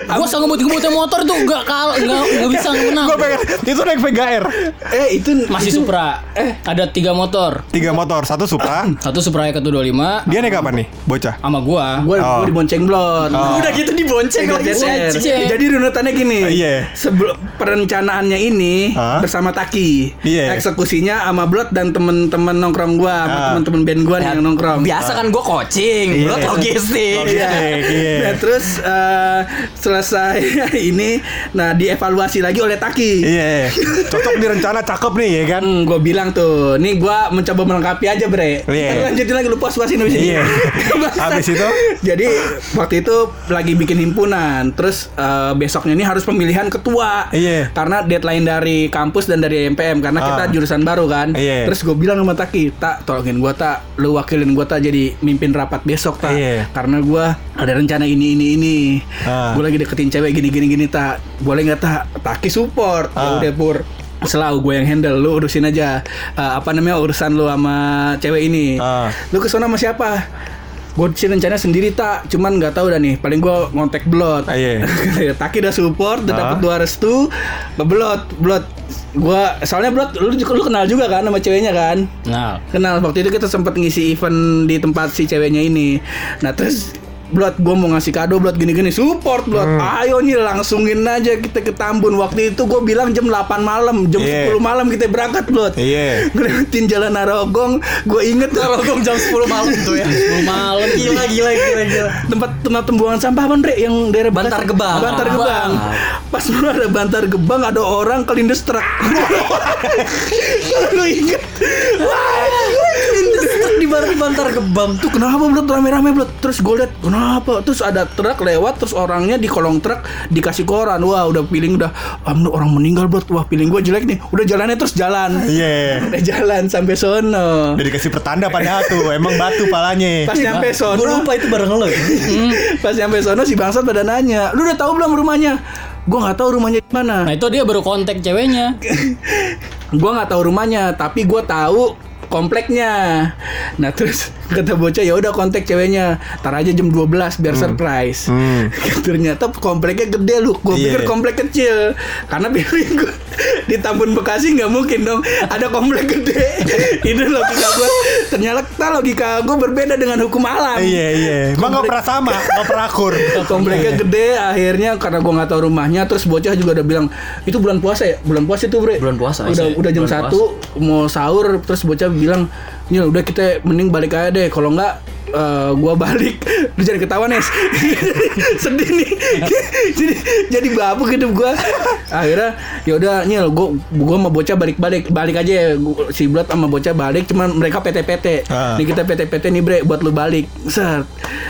Gue usah ngebut-ngebutnya motor tuh gak kal nggak nggak bisa menang. Gue pengen itu naik VGR. Eh itu Masih itu- Supra. Ada tiga motor. Tiga motor, satu Supra. Satu Supra Eka 25 Dia naik apa nih? Bocah. sama gua. Gue Oh. gue dibonceng blot. Udah gitu dibonceng lagi. Jadi runutannya gini. Iya. Sebelum perencanaannya ini Hah? bersama Taki. Iya. Eksekusinya sama Blot dan temen-temen nongkrong gua, sama Ah. temen-temen band gua nih yang nongkrong. Biasa kan gue coaching, buat logistik. Logistik, iya. Nah, terus eh, selesai ini, nah dievaluasi lagi oleh Taki. Iya. Cocok di rencana cakep nih ya kan? Hmm, gue bilang tuh, nih gue mencoba melengkapi aja bre. Iya. Kita Lanjutin lagi lu puas-puasin habis ini. Iya. Habis itu? Jadi waktu itu lagi bikin himpunan, terus eh, besoknya ini harus pemilihan ketua. Iya. Karena deadline dari kampus dan dari MPM karena kita Ah. jurusan baru kan. Iya. Terus gue bilang sama Taki, tak tolongin gue tak, lu wakilin gue tak jadi mimpin rapat besok tak. Iya. Karena gue ada rencana ini ini ini. Ah. Gue lagi deketin cewek gini gini gini tak. Boleh nggak tak? Taki support. Ya Ah. udah pur selalu gue yang handle lu urusin aja Eh, apa namanya urusan lu sama cewek ini Ah. lu ke sana sama siapa gue sih rencana sendiri tak cuman nggak tahu dah nih paling gue ngontek blot iya. Taki udah support udah Ah. dapet dua restu blot blot gue soalnya blot lu, lu kenal juga kan sama ceweknya kan? Nah, kenal waktu itu kita sempat ngisi event di tempat si ceweknya ini. Nah terus Blot, gue mau ngasih kado Blot gini-gini support Blot. Hmm. Ayo nih langsungin aja kita ke Tambun. Waktu itu gue bilang jam 8 malam, jam Iya. 10 malam kita berangkat Blot. Iya. Ngelewatin jalan Narogong, gue inget Narogong jam 10 malam tuh ya. 10 malam Gila gila gila gila. tempat tempat pembuangan sampah apa Andre yang daerah? Bantar Gebang. Bantar Gebang. Pas lu ada Bantar Gebang ada orang kelindes truk. lu inget? Di bar bantar gebang. Tuh kenapa blot rame-rame blot Terus gue liat kenapa? Terus ada truk lewat Terus orangnya di kolong truk Dikasih koran. Wah udah feeling udah ah, menurut orang meninggal blot Wah feeling gue jelek nih. Udah jalannya terus jalan. Iya. Udah jalan sampai sono. Udah dikasih pertanda padahal tuh emang batu palanya. Pas nyampe sono. Gue lupa itu bareng lo. Pas nyampe sono si bangsat pada nanya Lu udah tahu belum rumahnya? Gue nggak tahu rumahnya di mana. Nah itu dia baru kontak ceweknya. Gue nggak tahu rumahnya Tapi gue tahu kompleknya. Nah terus kata bocah ya udah kontak ceweknya tar aja jam 12 biar surprise. Hmm. ternyata kompleknya gede lu. Gue Iya. pikir komplek kecil. Karena pilih gue di Tambun Bekasi nggak mungkin dong ada komplek gede. Itu logika gue ternyata logika gue berbeda dengan hukum alam. Iya iya. Emang nggak pernah sama, nggak pernah akur. kompleknya gede akhirnya karena gue nggak tahu rumahnya terus bocah juga udah bilang itu bulan puasa ya? Bulan puasa itu bre. Bulan puasa, udah iya. udah jam Bulan satu mau sahur terus bocah bilang ya udah kita mending balik aja deh. Kalau nggak eh, gua balik. Lu jangan ketawa nes sedih nih. Jadi jadi babuk hidup gua. Akhirnya ya udah nyel gua gua sama bocah balik balik balik aja ya Gua- si Blot sama bocah balik cuman mereka PT-PT. Ah. nih kita PT-PT nih bre buat lu balik. Set.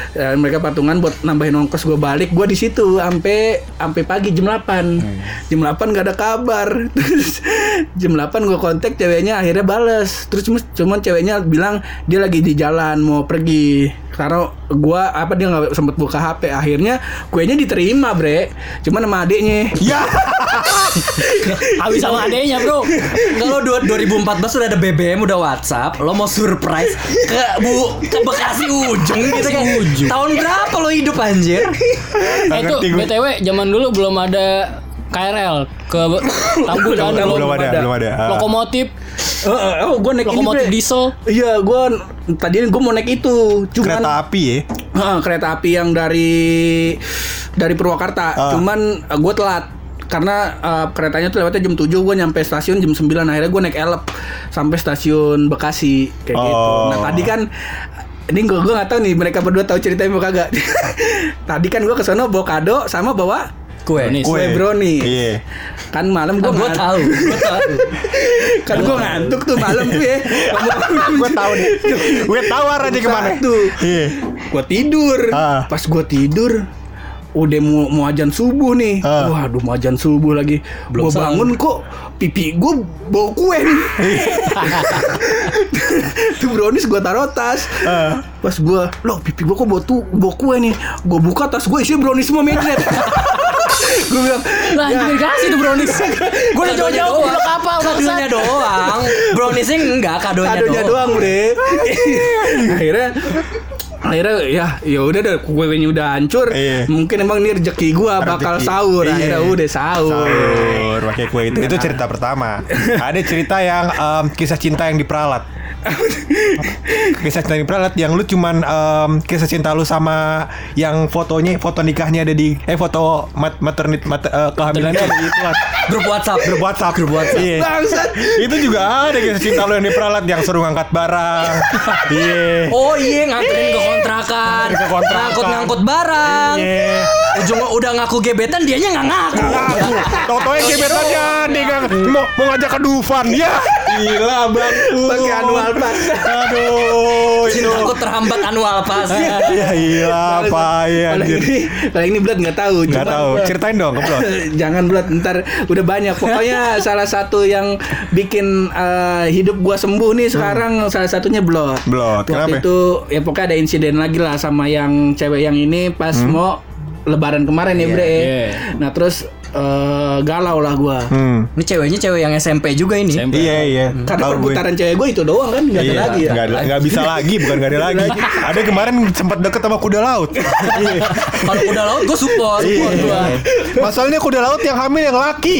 Ya, mereka patungan buat nambahin ongkos gue balik. Gue di situ sampai sampai pagi jam 8 jam 8 gak ada kabar. Terus jam 8 gue kontak ceweknya akhirnya bales. Terus cuma cuman ceweknya bilang dia lagi di jalan mau pergi karena gua apa dia nggak sempet buka HP akhirnya kuenya diterima bre cuman sama adiknya Ya. Habis sama adeknya bro Kalau dua- 2014 udah ada BBM udah WhatsApp, lo mau surprise ke Bu ke Bekasi ujung gitu kan. Tahun berapa lo hidup anjir? Eh itu. BTW zaman dulu belum ada KRL ke Tambun kan Belum, belum ada, belum ada. Lokomotif oh, oh, oh gue naik ini Lokomotif bre diesel. iya gue tadi gue mau naik itu cuman Kereta api ya. Heeh, kereta api yang dari dari Purwakarta. Ah. Cuman gue telat karena eh, keretanya tuh lewatnya jam 7 gue nyampe stasiun jam 9 akhirnya gue naik elep sampai stasiun Bekasi kayak gitu. Oh. Nah tadi kan ini gue gue nggak tahu nih mereka berdua tahu ceritanya apa kagak. tadi kan gue ke sana bawa kado sama bawa Kue. Brownies. Kue brownies. Iya. Kan malam Ah, gua gue tahu, gue tahu. kan gua ngantuk tuh malam tuh ya. Gue tahu nih. Gue tahu arahnya ke mana. Satu. Iya. Gua tidur. Ah. Pas gua tidur udah mau, mau ajan subuh nih. Ah. Waduh, mau ajan subuh lagi. Belum gua bangun kok pipi gua bau kue nih. tuh brownies gua taruh tas. Ah. Pas gua, loh pipi gua kok bau tuh bau kue nih. Gua buka tas gua isinya brownies semua medret. gua bilang, Lah anjing dikasih tuh brownies. Gue udah jauh-jauh doang. udah kapal Kadonya doang. Browniesnya enggak, kadonya, kadonya doang, Bre. akhirnya akhirnya ya ya udah deh kuenya udah hancur Iya. mungkin emang ini rezeki gua bakal sahur Iya. akhirnya udah sahur, Sahur pakai kue itu. Itu cerita pertama. Ada cerita yang em, kisah cinta yang diperalat. Kisah cinta yang diperalat yang lu cuman em, kisah cinta lu sama yang fotonya foto nikahnya ada di eh foto mat maternit mat, eh, kehamilannya ada di itu lah. Grup WhatsApp. grup WhatsApp grup WhatsApp iya. Bangsat. itu juga ada kisah cinta lu yang diperalat yang suruh ngangkat barang iya Oh iya nganterin ke kontrakan. Ke kontrakan. Ngangkut-ngangkut barang. iya Ujungnya udah ngaku gebetan dianya nggak ngaku. Ngaku. Tau-taunya gebetannya nih kan mau, mau ngajak ke Dufan ya. Gila bang. Pakai annual pass. Aduh itu. Cintaku terhambat annual pass. Ya gila apa ya kalau anjir. ini kalau ini Blood nggak tahu Gak Cuma- tahu. Ceritain dong keblot. Jangan Blood ntar udah banyak pokoknya salah satu yang bikin eh, hidup gua sembuh nih sekarang salah satunya Blood Hmm. Blood, waktu kenapa? itu ya pokoknya ada insiden lagi lah sama yang cewek yang ini pas Hmm. mau lebaran kemarin ya bre Iya. nah terus eh, galau lah gua Hmm. Ini ceweknya cewek yang SMP juga ini. SMP. Iya iya. karena Tahu gue. perputaran cewek gue itu doang kan nggak ada Iya, lagi ya nggak ada- nggak bisa lagi, bukan nggak ada lagi. Ada kemarin sempat deket sama kuda laut. Iya. Kalau udah laut gue support. support gua. Masalahnya kuda laut yang hamil yang laki.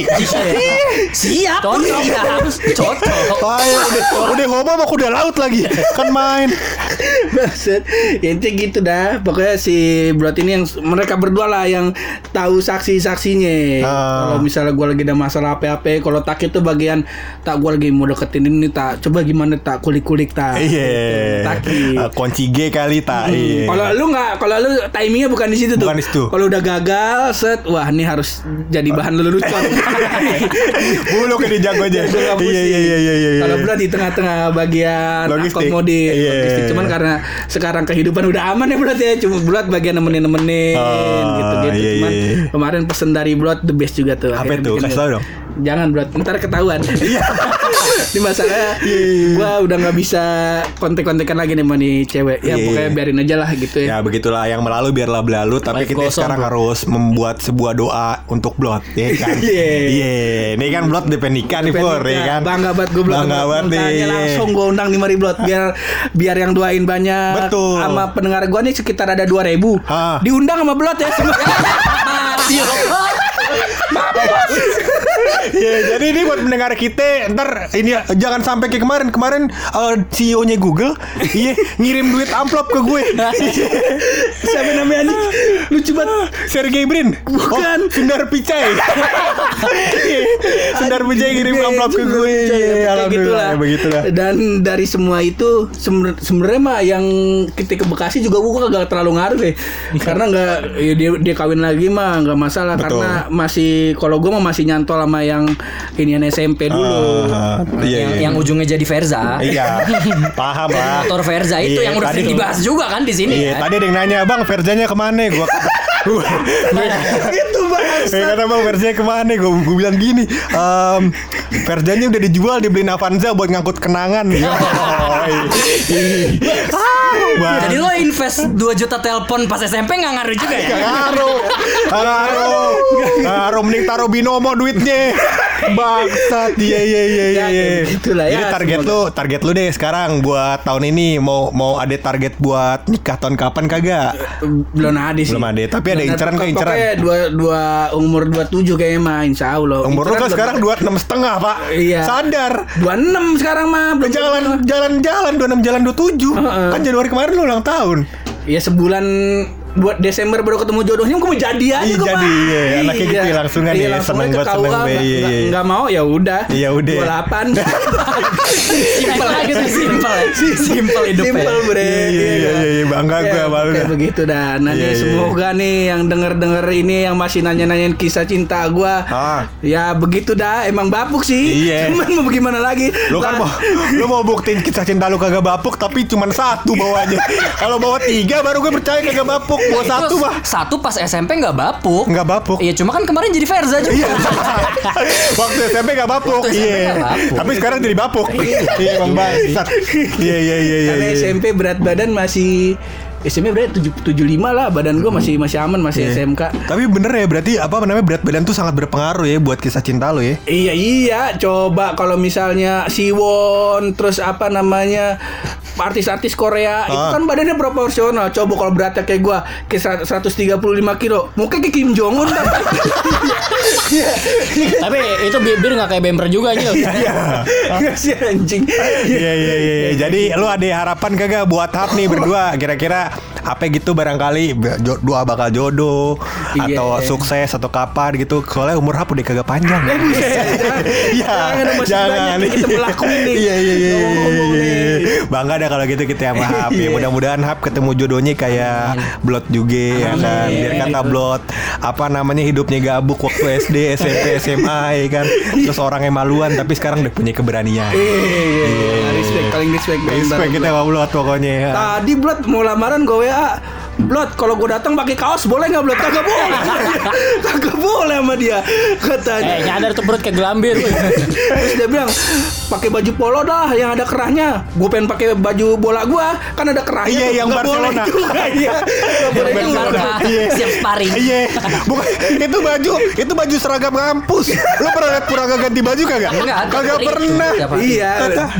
Siap. Cocok. Siap. Cocok. Udah udah homo sama kuda laut lagi. Kan main. Maksud ya intinya gitu dah Pokoknya si Brot ini yang Mereka berdua lah yang Tahu saksi-saksinya Ah. Kalau misalnya gue lagi ada masalah apa-apa Kalau tak itu bagian Tak gue lagi mau deketin ini tak Coba gimana tak kulik-kulik tak Iya. Taki Eh, Kunci G kali tak. Iya. Kalau lu nggak, kalau lu timingnya bukan di situ tuh. Bukan di situ. Kalau udah gagal, set, wah ini harus jadi bahan lelucon. Bulu ke dia jago aja. Iya iya iya. Kalau Blood di tengah-tengah bagian Logistik. akomodir Iya. logistik. Cuman karena sekarang kehidupan udah aman ya Blood ya. Cuma Blood bagian nemenin-nemenin Oh, gitu-gitu. iya, Cuman iya. kemarin pesen dari Blood the best juga tuh. Apa itu? Kasih tahu dong. Jangan Blood, ntar ketahuan. Di masalah Iya, gua udah nggak bisa kontek-kontekan lagi nih sama nih cewek. Ya Iya, pokoknya iya. biarin aja lah gitu ya. Ya begitulah yang berlalu biarlah berlalu tapi Life kita sekarang bro. harus membuat sebuah doa untuk Blot ya kan. Iya. Iya, ini kan Blot DP nikah nih Pur ya kan. Bangga banget gue Bangga banget nih. Langsung gue undang nih Mari Blot biar biar yang doain banyak. Betul. Sama pendengar gue nih sekitar ada 2000 Ah. Diundang sama Blot ya semua. Iya, jadi ini buat mendengar kita ntar ini jangan sampai kayak kemarin kemarin eh, CEO-nya Google iya ngirim duit amplop ke gue. Siapa namanya anjing? Lucu banget. Sergey Brin. Bukan. Oh, Sundar Pichai. Iya, Sundar Pichai ngirim amplop ke gue. Iya, Kayak Alhamdulillah gitulah. ya begitulah. Dan dari semua itu sebenarnya mah yang kita ke Bekasi juga gue kagak terlalu ngaruh deh. Karena nggak ya dia dia kawin lagi mah nggak masalah Betul. karena masih kalau gue mah masih nyantol sama yang inian SMP dulu. Ah, iya, yang, iya. yang ujungnya jadi Verza. Iya, paham lah. Motor Verza itu Iya, yang udah sering dibahas juga kan di sini. Iya, kan? tadi ada yang nanya, "Bang, Verzanya ke mana?" Gua gua itu bahas. Eh, kata bang Verzanya ke mana? Gue bilang gini, ehm, Verzanya udah dijual dibeliin Avanza buat ngangkut kenangan. Ah, lo invest 2 juta telepon pas SMP nggak ngaruh juga ya? Gak ngaruh. Ngaruh. Ngaruh. Mending taruh binomo duitnya Bangsat Iya iya iya iya Ya, iya. kayak gitulah ya, Jadi target semoga. lu Target lu deh sekarang Buat tahun ini Mau mau ada target buat nikah tahun kapan kagak? belum ada sih. Belum ada, tapi ada inceran kok, inceran. Pokoknya dua, dua umur 27 kayaknya mah insya Allah. Umur lu kan sekarang dua enam setengah pak Iya. Sadar 26 sekarang mah belum Jalan jalan jalan 26 jalan 27 Heeh. Kan Januari kemarin lu ulang tahun Ya sebulan buat Desember baru ketemu jodohnya gue mau jadi aja Iya, jadi, Pak. iya, anaknya gitu ya, langsungan Iya, ya, langsung seneng aja ke banget, seneng KUA, banget, nggak- iya, iya. nggak mau ya udah Iya, udah. 28 Simpel gitu simpel ya. Simpel hidupnya. Simpel bre Iya, iya, iya, iya, bangga Ya, gua sama lu kayak begitu dah Nah Iya, iya, semoga nih yang denger-denger ini Yang masih nanya-nanyain kisah cinta gua Ah. Ya begitu dah Emang bapuk sih Iya. Cuman mau gimana lagi Lu kan mau lu mau buktiin kisah cinta lu kagak bapuk tapi cuman satu bawanya. Kalau bawa tiga baru gue percaya kagak bapuk. Itu satu mah Satu pas SMP nggak bapuk. nggak bapuk. Iya cuma kan kemarin jadi Verza juga. Iya. Waktu SMP gak bapuk. Iya. nggak. Tapi sekarang jadi bapuk. Iya, Bang Bangsat. Iya, iya, iya, iya. Karena iya. SMP berat badan masih SMP berarti tujuh tujuh lima lah badan gua masih masih aman masih Iya. SMK. Tapi bener ya berarti apa namanya berat badan tuh sangat berpengaruh ya buat kisah cinta lo ya. Iya iya coba kalau misalnya Siwon terus apa namanya artis-artis Korea itu Ah. kan badannya proporsional. Coba kalau beratnya kayak gua ke 135 kilo, mungkin kayak Kim Jong Un. Tapi itu bi- biar nggak kayak bemper juga aja. Iya. Enggak sih anjing. Iya iya iya. iya. Jadi lu ada harapan kagak buat hap nih berdua kira-kira apa gitu barangkali dua bakal jodoh Iya. atau sukses atau kapan gitu. Soalnya umur hap udah kagak panjang. Iya, Jangan, masih banyak yang kita mau lakuin nih. Iya iya iya. Iya, iya. Bangga dah kalau gitu kita sama Hap. Ya Iya. mudah-mudahan Hap ketemu jodohnya kayak Blot juga ya kan. Biar kata Blot apa namanya hidupnya gabuk waktu SD, SMP, SMA ya kan. Terus orangnya maluan tapi sekarang udah punya keberanian. Iya, iya, iya. respect paling respect. Respect kita sama Blot pokoknya ya. Tadi Blot mau lamaran gue WA Blot kalau gue datang pakai kaos boleh nggak Blot? Kagak boleh Kagak boleh sama dia Katanya Eh nyadar tuh perut kayak gelambir. Terus dia bilang pakai baju polo dah yang ada kerahnya. Gue pengen pakai baju bola gue kan ada kerahnya. Iya, yang Barcelona. juga, Iya. Boleh Yang juga. Barcelona. Barca Iya. siap sparring. Iya, bukan itu baju, itu baju seragam kampus. Lu pernah lihat Puraga ganti baju kagak? Kagak pernah. Iya,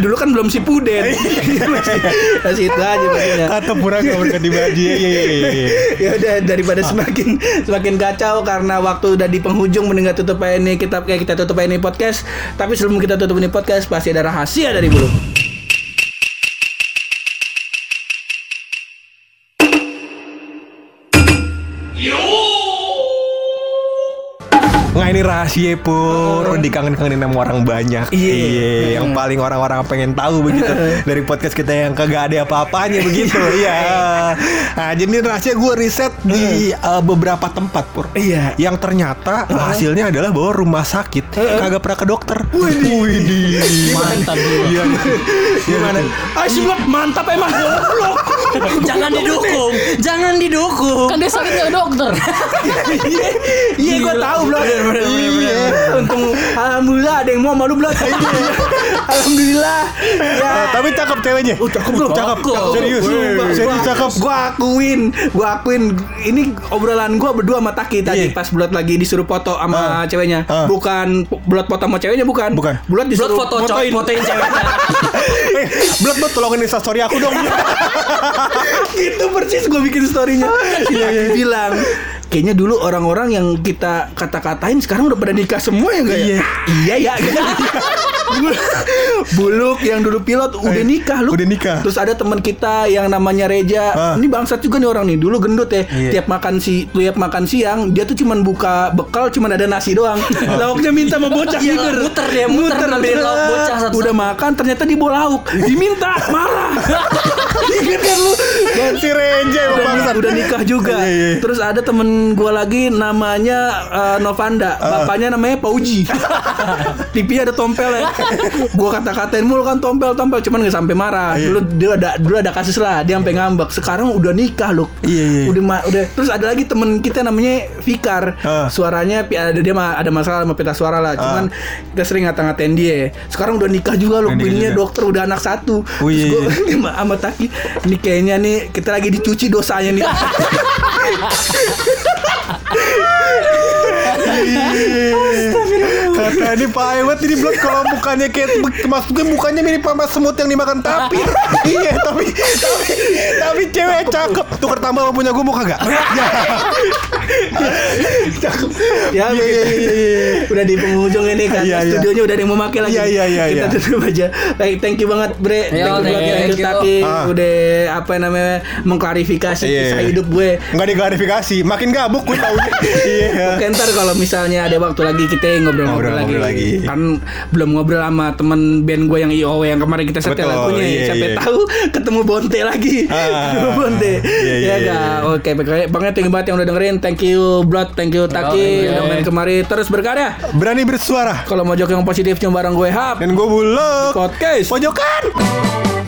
dulu kan belum si Puden. masih, masih itu aja maksudnya. Kata Puraga berganti baju. Iya iya iya. iya. Ya udah daripada semakin semakin kacau karena waktu udah di penghujung mending nggak tutup ini kita kayak kita tutup ini podcast. Tapi sebelum kita tutup ini podcast pasti ada rahasia dari bulu ini rahasia pur dikangen-kangenin sama orang banyak. Iya. yang paling orang-orang pengen tahu begitu dari podcast kita yang kagak ada apa-apanya begitu. Iya. Nah, jadi rahasia gue riset di uh, beberapa tempat pur. Iya. Yang ternyata hasilnya adalah bahwa rumah sakit kagak pernah ke dokter. Widih. Mantap. Iya. Gimana? ah si Blok, mantap emang goblok Jangan didukung, jangan didukung. Kan dia sakit ke dokter. iya iya gue tahu Iya untung alhamdulillah ada yang mau malu Blok alhamdulillah ya Eh, tapi cakep ceweknya. Oh, cakep bro, Cakep. Serius. Sumpah, Serius gua- cakep. Gua akuin, gua akuin ini obrolan gua berdua sama Taki tadi Iya. pas Blot lagi disuruh foto sama Ah. ceweknya. Ah. Bukan Blot foto sama ceweknya bukan. Bukan. Blot Blot disuruh foto fotoin. fotoin ceweknya. eh, blot blot tolongin Insta story aku dong. gitu persis gua bikin storynya. Iya, Dia bilang Kayaknya dulu orang-orang yang kita kata-katain sekarang udah pada nikah semua ya enggak ya? Iya ya. gitu. Buluk yang dulu pilot udah nikah lu. Udah nikah. Terus ada teman kita yang namanya Reja. Ah. Ini bangsat juga nih orang nih. Dulu gendut ya. Iya. Tiap makan si tiap makan siang dia tuh cuman buka bekal cuman ada nasi doang. Lauknya minta sama bocah Iya, muter dia, muter ngambilin lauk bocah satu-satu. Udah makan ternyata di bawa lauk. Diminta marah. Ingat kan lu? Dan si emang udah, udah nikah juga. Iya, iya. Terus ada temen gua lagi namanya eh, Novanda, Ah. bapaknya namanya Pauji. Pipinya ada tompel ya. gua kata-katain mulu kan tompel-tompel, cuman nggak sampai marah. Iya. Dulu dia ada dulu ada kasus lah, dia sampai ngambek. Sekarang udah nikah loh. Iya, iya. Udah ma- udah. Terus ada lagi temen kita namanya Fikar. Ah. Suaranya ada dia ada masalah sama pita suara lah. Cuman kita sering ngata-ngatain dia. Sekarang udah nikah juga loh. Udah Bininya dokter udah anak satu. Oh, iya, Terus gua sama Taki, ini kayaknya nih kita lagi dicuci dosanya nih. Iya. Astaga. Nah, ini Pak Ewet ini belum kalau mukanya kayak maksudnya mukanya mirip sama semut yang dimakan tapir. iya, tapi tapi tapi cewek cakep. Tukar tambah sama punya gue mau kagak? Ya. Ya, Iya, iya, iya, iya. udah di penghujung ini kan. Iya, iya. Studionya udah ada yang mau pakai lagi. Iya, iya, iya, Kita iya. tutup aja. Baik, thank you banget, Bre. Thank you Yo, banget, thank thank you. Taki. Ah. Udah apa namanya mengklarifikasi Iya. kisah hidup gue. Enggak diklarifikasi, makin gabuk gue tahu. Iya. Oke ntar kalau misalnya ada waktu lagi kita ngobrol-ngobrol lagi. Ngobrol-ngobrol lagi. Kan belum ngobrol sama temen band gue yang IOW yang kemarin kita setel Betul, lagunya. iya, Siapa iya. tahu ketemu Bonte lagi. Ah. ketemu Bonte. Iya, iya, ya iya, gak? Oke, pokoknya banget thank you banget yang udah dengerin. Thank you Blood, thank you Taki udah main kemari terus berkarya. Berani bersuara. Kalau mau jok yang positif cuma bareng gue Hap. Dan gue buluk. Podcast. Pojokan.